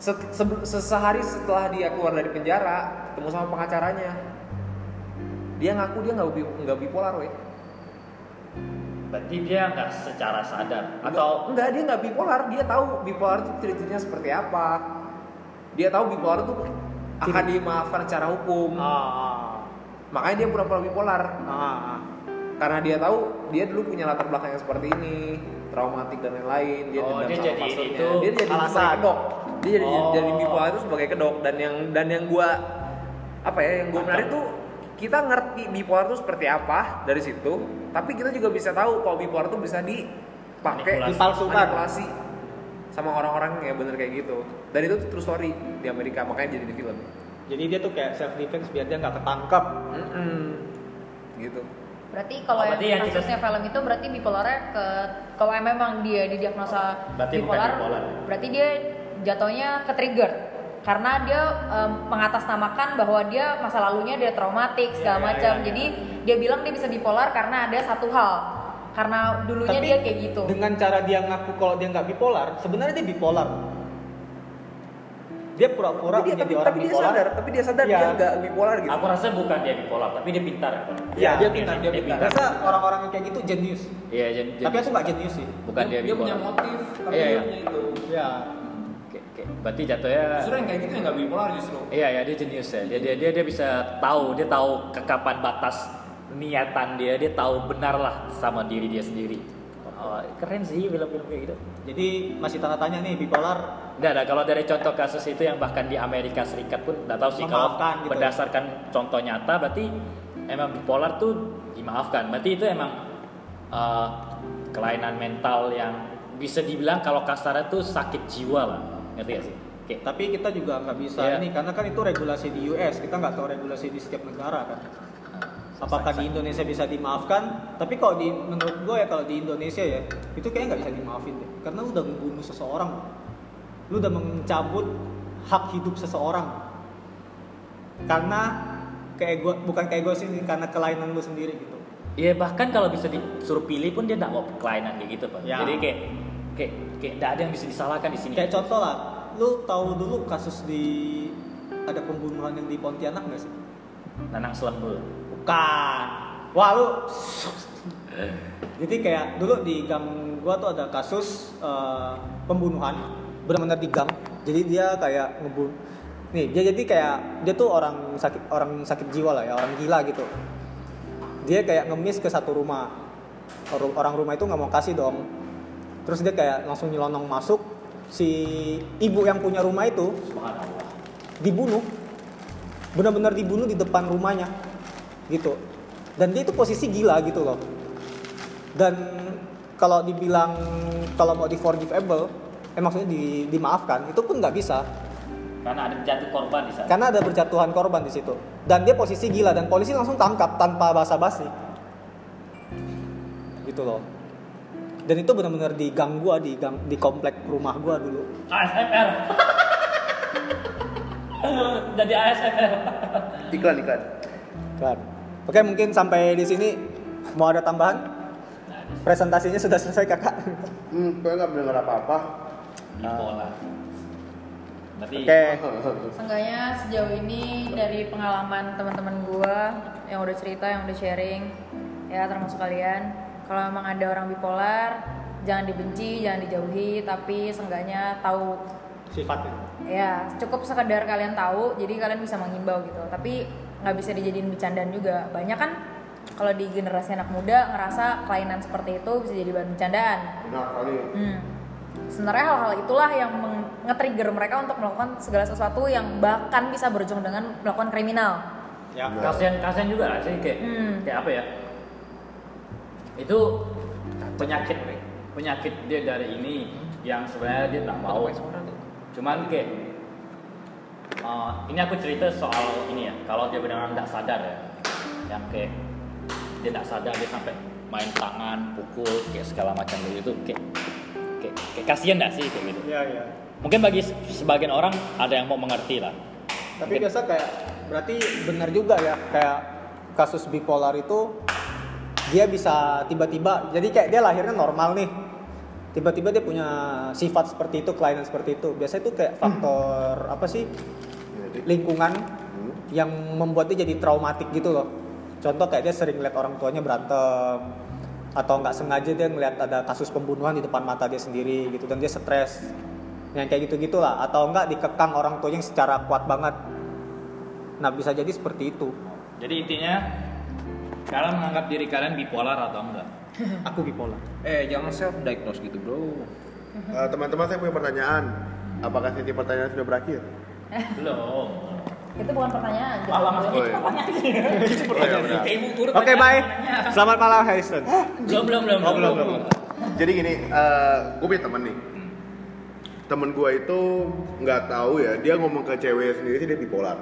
Speaker 6: Set- sebe- sesehari setelah dia keluar dari penjara ketemu sama pengacaranya dia ngaku dia nggak nggak bipolar weh
Speaker 3: Berarti dia nggak secara sadar? Atau
Speaker 6: enggak dia nggak bipolar. Dia tahu bipolar itu ciri-cirinya seperti apa. Dia tahu bipolar itu akan dimaafkan secara hukum.
Speaker 2: Ah,
Speaker 6: makanya dia pura-pura bipolar.
Speaker 2: Ah, ah.
Speaker 6: karena dia tahu dia dulu punya latar belakang yang seperti ini traumatik dan lain-lain. Dia
Speaker 3: Oh,
Speaker 6: dendam
Speaker 3: dia
Speaker 6: sama
Speaker 3: jadi itu
Speaker 6: dia jadi
Speaker 2: alasan.
Speaker 6: kedok. Dia jadi
Speaker 3: Oh.
Speaker 6: jadi bipolar itu sebagai kedok. Dan yang dan yang gua apa ya yang gua menarik tuh kita ngerti bipolar itu seperti apa dari situ tapi kita juga bisa tahu kalau bipolar itu bisa dipakai
Speaker 3: Manipulasi.
Speaker 2: Dipalsukan.
Speaker 6: manipulasi sama orang-orang yang bener kayak gitu dan itu tuh true story di Amerika makanya jadi di film
Speaker 2: Jadi dia tuh kayak self defense biar dia nggak ketangkep.
Speaker 6: Mm-mm. gitu
Speaker 5: Berarti kalau
Speaker 3: Oh, berarti
Speaker 5: yang
Speaker 3: yang kita-
Speaker 5: kasusnya film itu berarti bipolarnya ke kalau memang dia didiagnosa
Speaker 3: Berarti
Speaker 5: bipolar,
Speaker 3: bipolar.
Speaker 5: berarti dia jatuhnya ke trigger karena dia em, mengatasnamakan bahwa dia masa lalunya dia traumatik segala
Speaker 3: Iya, iya,
Speaker 5: macam.
Speaker 3: iya, iya.
Speaker 5: Jadi dia bilang dia bisa bipolar karena ada satu hal. Karena dulunya dia kayak gitu.
Speaker 2: dengan cara dia ngaku kalau dia nggak bipolar, sebenarnya dia bipolar. Dia pura-pura
Speaker 6: tapi dia,
Speaker 2: menjadi
Speaker 6: tapi,
Speaker 2: orang
Speaker 6: tapi dia
Speaker 2: bipolar.
Speaker 6: sadar tapi dia sadar
Speaker 2: Iya.
Speaker 6: dia nggak bipolar gitu
Speaker 3: aku rasa bukan dia bipolar, tapi dia pintar.
Speaker 2: Iya,
Speaker 6: dia pintar, dia pintar.
Speaker 2: Biasa orang-orang yang kayak gitu jenius.
Speaker 3: Iya, jadi,
Speaker 2: Tapi aku nggak jenius sih.
Speaker 3: bukan dia,
Speaker 6: dia punya
Speaker 3: bipolar.
Speaker 6: motif tapi
Speaker 3: Iya,
Speaker 6: dia
Speaker 3: iya.
Speaker 6: punya itu
Speaker 2: Ya.
Speaker 3: Oke. Berarti jatuhnya
Speaker 6: justru yang kayak gitu yang nggak bipolar justru
Speaker 3: Iya ya dia jenius ya. Dia dia dia, dia bisa tahu, dia tahu kekapan batas niatan dia dia tahu benar lah sama diri dia sendiri oh, keren sih film-film kayak gitu
Speaker 2: Jadi masih tanda tanya nih bipolar
Speaker 3: Nggak ada, kalau dari contoh kasus itu yang bahkan di Amerika Serikat pun nggak tahu sih kalau
Speaker 2: gitu.
Speaker 3: berdasarkan contoh nyata berarti emang bipolar tuh dimaafkan. Berarti itu emang eh, kelainan mental yang bisa dibilang kalau kasarnya tuh sakit jiwa lah, ngerti gak sih? Kayak
Speaker 2: tapi kita juga nggak bisa
Speaker 3: Iya.
Speaker 2: ini karena kan itu regulasi di US kita nggak tahu regulasi di setiap negara kan apakah di Indonesia bisa dimaafkan tapi kalau di menurut gue ya kalau di Indonesia ya itu kayaknya nggak bisa dimaafin deh karena lu udah membunuh seseorang lu udah mencabut hak hidup seseorang karena gua bukan gue sih karena kelainan lu sendiri gitu
Speaker 3: Iya bahkan kalau bisa disuruh pilih pun dia nggak mau kelainan gitu pak.
Speaker 2: Ya.
Speaker 3: Jadi kayak kayak kayak nggak ada yang bisa disalahkan di sini.
Speaker 2: kayak contoh lah lu tahu dulu kasus di ada pembunuhan yang di Pontianak nggak sih
Speaker 3: Nanang Selembul.
Speaker 2: Bukan. Wah lu. Jadi kayak dulu di gang gua tuh ada kasus eh, pembunuhan benar-benar di gang. Jadi dia kayak ngebun. Nih dia jadi kayak dia tuh orang sakit orang sakit jiwa lah ya orang gila gitu. Dia kayak ngemis ke satu rumah. Orang orang rumah itu nggak mau kasih dong. Terus dia kayak langsung nyelonong masuk. Si ibu yang punya rumah itu dibunuh. Benar-benar dibunuh di depan rumahnya gitu. Dan dia itu posisi gila gitu loh. Dan kalau dibilang kalau mau di forgivable eh maksudnya di, dimaafkan itu pun nggak bisa.
Speaker 3: Karena ada jatuh korban di sana.
Speaker 2: karena ada berjatuhan korban di situ. Dan dia posisi gila dan polisi langsung tangkap tanpa basa-basi. Gitu loh dan itu benar-benar di gang gua di gang di komplek rumah gua dulu
Speaker 3: ASMR. Jadi ASMR.
Speaker 4: Iklan iklan.
Speaker 2: kan oke mungkin sampai di sini mau ada tambahan presentasinya sudah selesai kakak
Speaker 4: Hmm, gue nggak mendengar apa-apa.
Speaker 3: Bipolar. Berarti
Speaker 2: oke
Speaker 5: Seenggaknya sejauh ini dari pengalaman teman-teman gua yang udah cerita, yang udah sharing, ya termasuk kalian, kalau memang ada orang bipolar, jangan dibenci, jangan dijauhi, tapi seenggaknya tahu
Speaker 2: sifatnya
Speaker 5: ya cukup sekedar kalian tahu, jadi kalian bisa menghimbau gitu. Tapi nggak bisa dijadiin bercandaan juga. Banyak kan kalau di generasi anak muda ngerasa kelainan seperti itu bisa jadi bahan bercandaan.
Speaker 4: Benar kali.
Speaker 5: Hmm. Sebenarnya hal-hal itulah yang nge-trigger mereka untuk melakukan segala sesuatu yang bahkan bisa berujung dengan melakukan kriminal.
Speaker 2: ya
Speaker 3: kasihan kasihan juga lah sih kayak
Speaker 5: Hmm.
Speaker 3: kayak apa ya? Itu penyakit penyakit dia dari ini yang sebenarnya dia nggak mau. Cuman kayak eh, ini aku cerita soal ini ya. Kalau dia benar-benar nggak sadar ya, yang kayak dia nggak sadar dia sampai main tangan, pukul, kayak segala macam begitu, kayak kayak, kayak kasihan nggak sih kayak gitu.
Speaker 2: ya ya
Speaker 3: Mungkin bagi sebagian orang ada yang mau mengerti lah.
Speaker 2: tapi biasa kayak berarti benar juga ya kayak kasus bipolar itu dia bisa tiba-tiba jadi kayak dia lahirnya normal nih tiba-tiba dia punya sifat seperti itu kelainan seperti itu biasanya itu kayak faktor apa sih lingkungan
Speaker 4: hmm.
Speaker 2: yang membuat dia jadi traumatik gitu loh. Contoh kayak dia sering lihat orang tuanya berantem atau nggak sengaja dia ngeliat ada kasus pembunuhan di depan mata dia sendiri gitu dan dia stres. Yang kayak gitu gitulah atau enggak dikekang orang tuanya yang secara kuat banget. Nah bisa jadi seperti itu.
Speaker 3: Jadi intinya kalian menganggap diri kalian bipolar atau enggak?
Speaker 2: Aku bipolar.
Speaker 6: Eh jangan self diagnose gitu bro.
Speaker 4: Eh, teman-teman saya punya pertanyaan. Apakah sesi pertanyaan sudah berakhir?
Speaker 3: Belum.
Speaker 5: Itu bukan pertanyaan. gitu.
Speaker 3: Malah mas
Speaker 4: Oh, iya. Oh, iya,
Speaker 3: ibu turut
Speaker 2: Oke
Speaker 3: banyak
Speaker 2: bye.
Speaker 3: pertanyaan.
Speaker 2: Selamat malam Harrison.
Speaker 3: Belum belum belum.
Speaker 2: Oh, belum, belum.
Speaker 4: Jadi gini, gue punya temen nih. Temen gue itu nggak tahu ya, dia ngomong ke cewek sendiri sih dia bipolar.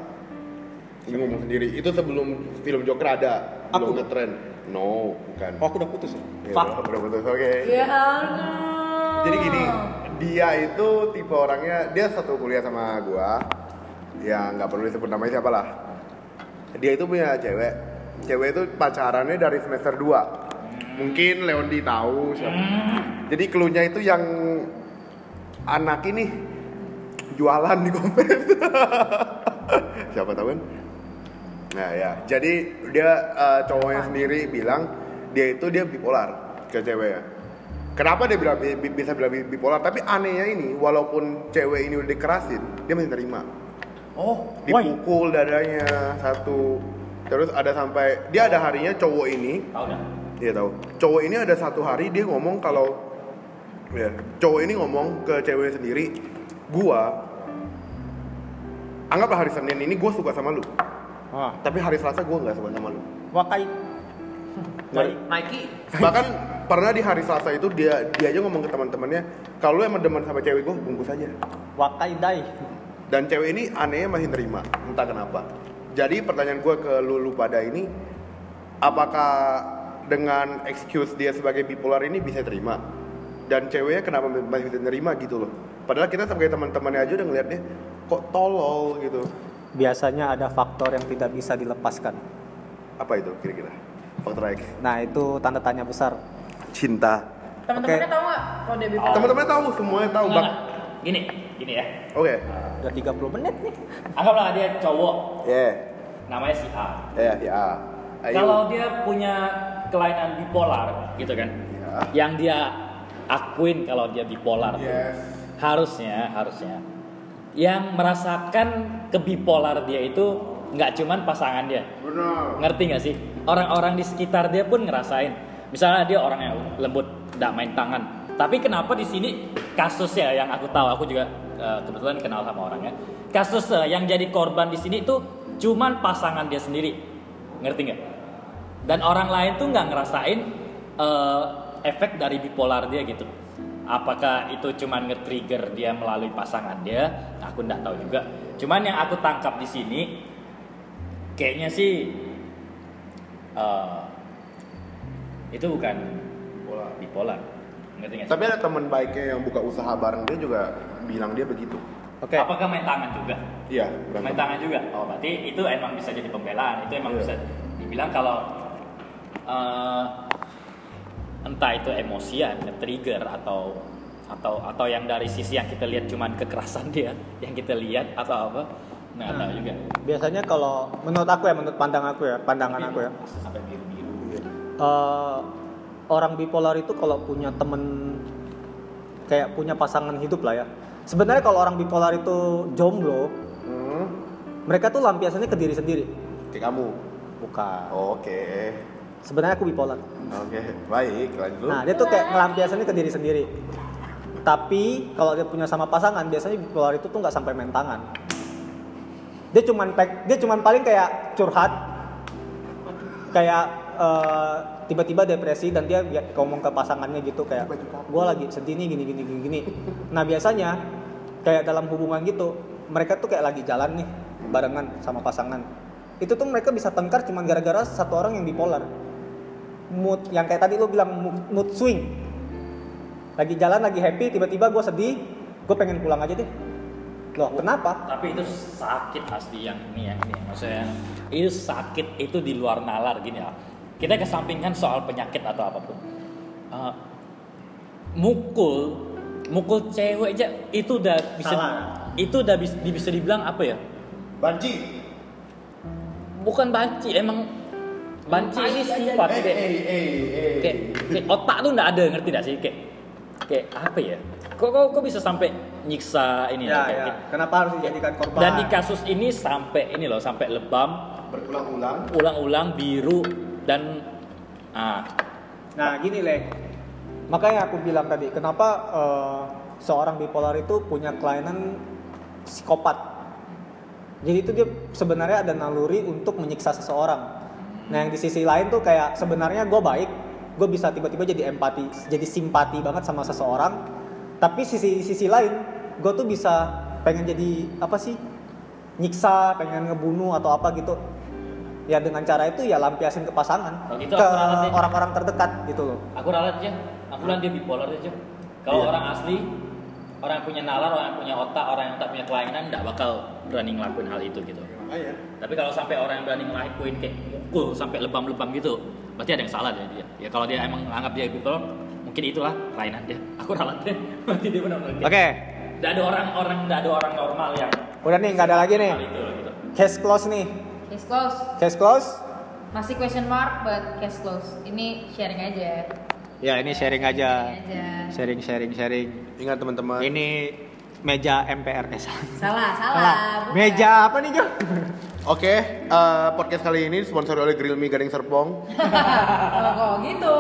Speaker 4: Ini ngomong sendiri. Itu sebelum film Joker ada,
Speaker 2: Aku?
Speaker 4: belum ngetren. No, bukan.
Speaker 2: Oh aku udah putus ya.
Speaker 4: Ya,
Speaker 2: Fuck.
Speaker 4: udah putus. Oke.
Speaker 5: Ya ampun.
Speaker 4: Jadi gini, dia itu tipe orangnya dia satu kuliah sama gua. Ya nggak perlu disebut namanya siapa lah. Dia itu punya cewek. Cewek itu pacarannya dari semester 2. Mungkin Leondi tahu siapa. Jadi klunya itu yang anak ini jualan di Gopet. siapa tahu kan? Nah ya, jadi dia eh, cowoknya sendiri bilang dia itu dia bipolar ke ceweknya. Kenapa dia bilang bi- bi- bisa bilang bi- bipolar? Tapi anehnya ini, walaupun cewek ini udah dikerasin, dia masih terima.
Speaker 2: Oh, why?
Speaker 4: Dipukul dadanya satu, Terus ada sampai dia ada harinya cowok ini,
Speaker 3: Tahu dah.
Speaker 4: dia tahu. Cowok ini ada satu hari dia ngomong kalau ya, cowok ini ngomong ke cewek sendiri, gua anggaplah hari Senin ini gua suka sama lu.
Speaker 2: Wah,
Speaker 4: Tapi hari Selasa gua nggak suka sama lu.
Speaker 2: wakai. Wakai.
Speaker 6: Nike
Speaker 4: Bahkan pernah di hari Selasa itu dia dia aja ngomong ke teman-temannya, kalau lu emang demen sama cewek gua, bungkus aja.
Speaker 2: Wakai dai.
Speaker 4: Dan cewek ini anehnya masih nerima, entah kenapa. Jadi pertanyaan gue ke lu, lu pada ini, apakah dengan excuse dia sebagai bipolar ini bisa terima? Dan ceweknya kenapa masih bisa nerima gitu loh? Padahal kita sebagai teman-temannya aja udah ngeliatnya kok tolol gitu.
Speaker 2: Biasanya ada faktor yang tidak bisa dilepaskan.
Speaker 4: Apa itu kira-kira? Faktor X.
Speaker 2: Nah, itu tanda tanya besar.
Speaker 4: Cinta.
Speaker 5: Teman-temannya
Speaker 2: Oke.
Speaker 5: tahu nggak bipolar?
Speaker 4: Teman-temannya tahu, semuanya tahu.
Speaker 3: Enggak,
Speaker 4: Bang.
Speaker 3: enggak. Gini, gini ya.
Speaker 4: Oke.
Speaker 2: Udah 30 menit nih.
Speaker 3: Anggaplah dia cowok,
Speaker 4: Ya.
Speaker 3: namanya si A.
Speaker 4: Ya, ya. Ayo.
Speaker 3: Kalau dia punya kelainan bipolar, gitu kan?
Speaker 4: Ya.
Speaker 3: Yang dia akuin kalau dia bipolar. tuh.
Speaker 4: Yes.
Speaker 3: Harusnya, harusnya. Yang merasakan kebipolar dia itu nggak cuman pasangan dia.
Speaker 4: Benar.
Speaker 3: Ngerti nggak sih? Orang-orang di sekitar dia pun ngerasain. Misalnya dia orang yang lembut, nggak main tangan. Tapi kenapa di sini kasusnya yang aku tahu, aku juga eh, kebetulan kenal sama orangnya. Kasus eh, yang jadi korban di sini itu cuman pasangan dia sendiri. Ngerti nggak? Dan orang lain tuh nggak ngerasain eh, efek dari bipolar dia gitu. Apakah itu cuman nge-trigger dia melalui pasangan dia? Aku nggak tahu juga. Cuman yang aku tangkap di sini kayaknya sih eh, itu bukan
Speaker 4: Bola.
Speaker 3: bipolar ngerti sih?
Speaker 4: Tapi ada teman baiknya yang buka usaha bareng dia juga bilang dia begitu.
Speaker 2: Oke.
Speaker 3: apakah main tangan juga
Speaker 4: Iya,
Speaker 3: main
Speaker 4: berantem.
Speaker 3: tangan juga oh berarti itu emang bisa jadi pembelaan itu emang
Speaker 4: Iya.
Speaker 3: bisa dibilang kalau eh, entah itu emosi ya trigger atau atau atau yang dari sisi yang kita lihat cuman kekerasan dia yang kita lihat atau apa nggak tahu juga
Speaker 2: Biasanya kalau menurut aku ya, menurut pandang aku ya, pandangan
Speaker 3: Tapi
Speaker 2: aku ya.
Speaker 3: sampai biru biru
Speaker 2: eh, orang bipolar itu kalau punya temen kayak punya pasangan hidup lah ya. Sebenarnya kalau orang bipolar itu jomblo,
Speaker 4: Hmm,
Speaker 2: mereka tuh lampiasannya ke diri sendiri.
Speaker 4: kayak kamu.
Speaker 2: Bukan.
Speaker 4: Oke.
Speaker 2: Sebenarnya aku bipolar.
Speaker 4: Oke, baik, lanjut.
Speaker 2: Nah, dia tuh kayak ngelampiasannya ke diri sendiri. Tapi kalau dia punya sama pasangan, biasanya bipolar itu tuh nggak sampai main tangan. Dia cuman pek, dia cuman paling kayak curhat, kayak eh, tiba-tiba depresi dan dia ngomong ke pasangannya gitu kayak, gue lagi sedih nih gini gini gini gini. Nah biasanya kayak dalam hubungan gitu, mereka tuh kayak lagi jalan nih barengan sama pasangan. Itu tuh mereka bisa tengkar cuman gara-gara satu orang yang bipolar mood yang kayak tadi lo bilang mood, swing. Lagi jalan lagi happy tiba-tiba gue sedih gue pengen pulang aja deh. Loh kenapa?
Speaker 3: Tapi itu sakit asli yang ini yang ini. Maksudnya itu sakit itu di luar nalar gini ya. Kita kesampingkan soal penyakit atau apa pun Eh, mukul mukul cewek aja itu udah bisa
Speaker 2: Salah.
Speaker 3: itu udah bisa, bisa dibilang apa ya?
Speaker 4: Banci.
Speaker 3: bukan banci emang banci ini sifat
Speaker 4: Eh,
Speaker 3: kayak,
Speaker 4: eh, eh, eh.
Speaker 3: kayak, kayak otak tuh nggak ada ngerti gak sih? Kayak kayak apa ya? Kok kok, kok bisa sampai nyiksa ini
Speaker 2: ya
Speaker 3: kayak
Speaker 2: ya. kenapa harus dijadikan korban?
Speaker 3: Dan di kasus ini sampai ini loh, sampai lebam,
Speaker 4: Berulang-ulang.
Speaker 3: ulang-ulang biru dan ah.
Speaker 2: Nah gini lek makanya aku bilang tadi kenapa eh, seorang bipolar itu punya kelainan psikopat? Jadi itu dia sebenarnya ada naluri untuk menyiksa seseorang nah yang di sisi lain tuh kayak sebenarnya gue baik gue bisa tiba-tiba jadi empati jadi simpati banget sama seseorang tapi sisi sisi lain gue tuh bisa pengen jadi apa sih nyiksa pengen ngebunuh atau apa gitu ya dengan cara itu ya lampiasin ke pasangan
Speaker 3: Oh, gitu,
Speaker 2: ke
Speaker 3: aku ralat deh.
Speaker 2: orang-orang terdekat gitu loh
Speaker 3: aku ralat aja. Aku bilang dia bipolar aja. Kalau
Speaker 2: Iya.
Speaker 3: orang asli, orang yang punya nalar, orang yang punya otak, orang yang tak punya kelainan, nggak bakal berani ngelakuin hal itu gitu.
Speaker 4: Makanya.
Speaker 3: Tapi kalau sampai orang yang berani ngelakuin kayak mukul sampai lebam-lebam gitu, berarti ada yang salah dari dia. Ya kalau dia emang anggap dia bipolar, mungkin itulah kelainan dia. Aku ralat deh. Berarti dia benar-benar. kayak-
Speaker 2: oke
Speaker 3: Nggak ada orang-orang, nggak ada orang normal yang
Speaker 2: udah nih nggak ada lagi nih
Speaker 3: itu gitu.
Speaker 2: case close nih
Speaker 5: Case close.
Speaker 2: case close
Speaker 5: Masih question mark, but case close. Ini sharing aja.
Speaker 2: ya ini sharing aja
Speaker 5: Sharing aja.
Speaker 2: sharing sharing sharing
Speaker 4: Ingat teman-teman.
Speaker 2: ini meja MPR eh salah
Speaker 5: Salah, salah.
Speaker 2: Meja apa nih Jo
Speaker 4: Oke, eh, podcast kali ini disponsori oleh Grill Me Gading Serpong.
Speaker 5: Kalau kok gitu.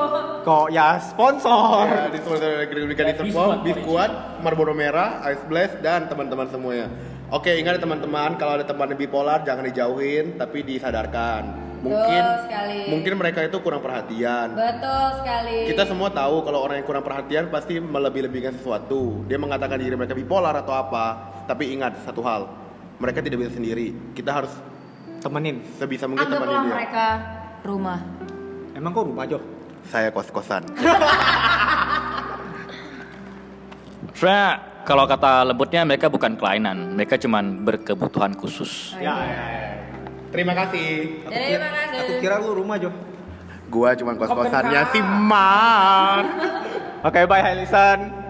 Speaker 2: Kok ya sponsor.
Speaker 4: Ya, disponsori oleh Grill Me Gading Serpong, Squad, Marlboro Merah, Ice Blast, dan teman-teman semuanya. Oke, ingat ya teman-teman, kalau ada teman yang bipolar jangan dijauhin, tapi disadarkan. Mungkin
Speaker 5: sekali.
Speaker 4: mungkin mereka itu kurang perhatian.
Speaker 5: Betul sekali.
Speaker 4: Kita semua tahu kalau orang yang kurang perhatian pasti melebih-lebihkan sesuatu. Dia mengatakan diri mereka bipolar atau apa. Tapi ingat satu hal, mereka tidak bisa sendiri. Kita harus
Speaker 2: Temenin.
Speaker 4: sebisa mungkin temani
Speaker 5: Anggaplah
Speaker 4: dia.
Speaker 5: mereka rumah.
Speaker 2: Emang kok rumah Jo?
Speaker 4: Saya kos-kosan.
Speaker 3: Sebenarnya kalau kata lembutnya mereka bukan kelainan, mereka cuman berkebutuhan khusus.
Speaker 2: Ya, ya, ya.
Speaker 4: Terima kasih.
Speaker 2: Aku
Speaker 5: Terima
Speaker 2: kira,
Speaker 5: kasih.
Speaker 2: aku kira lu rumah Jo.
Speaker 4: Gua cuman kos-kosannya si Mar.
Speaker 2: Oke, bye, hai listen.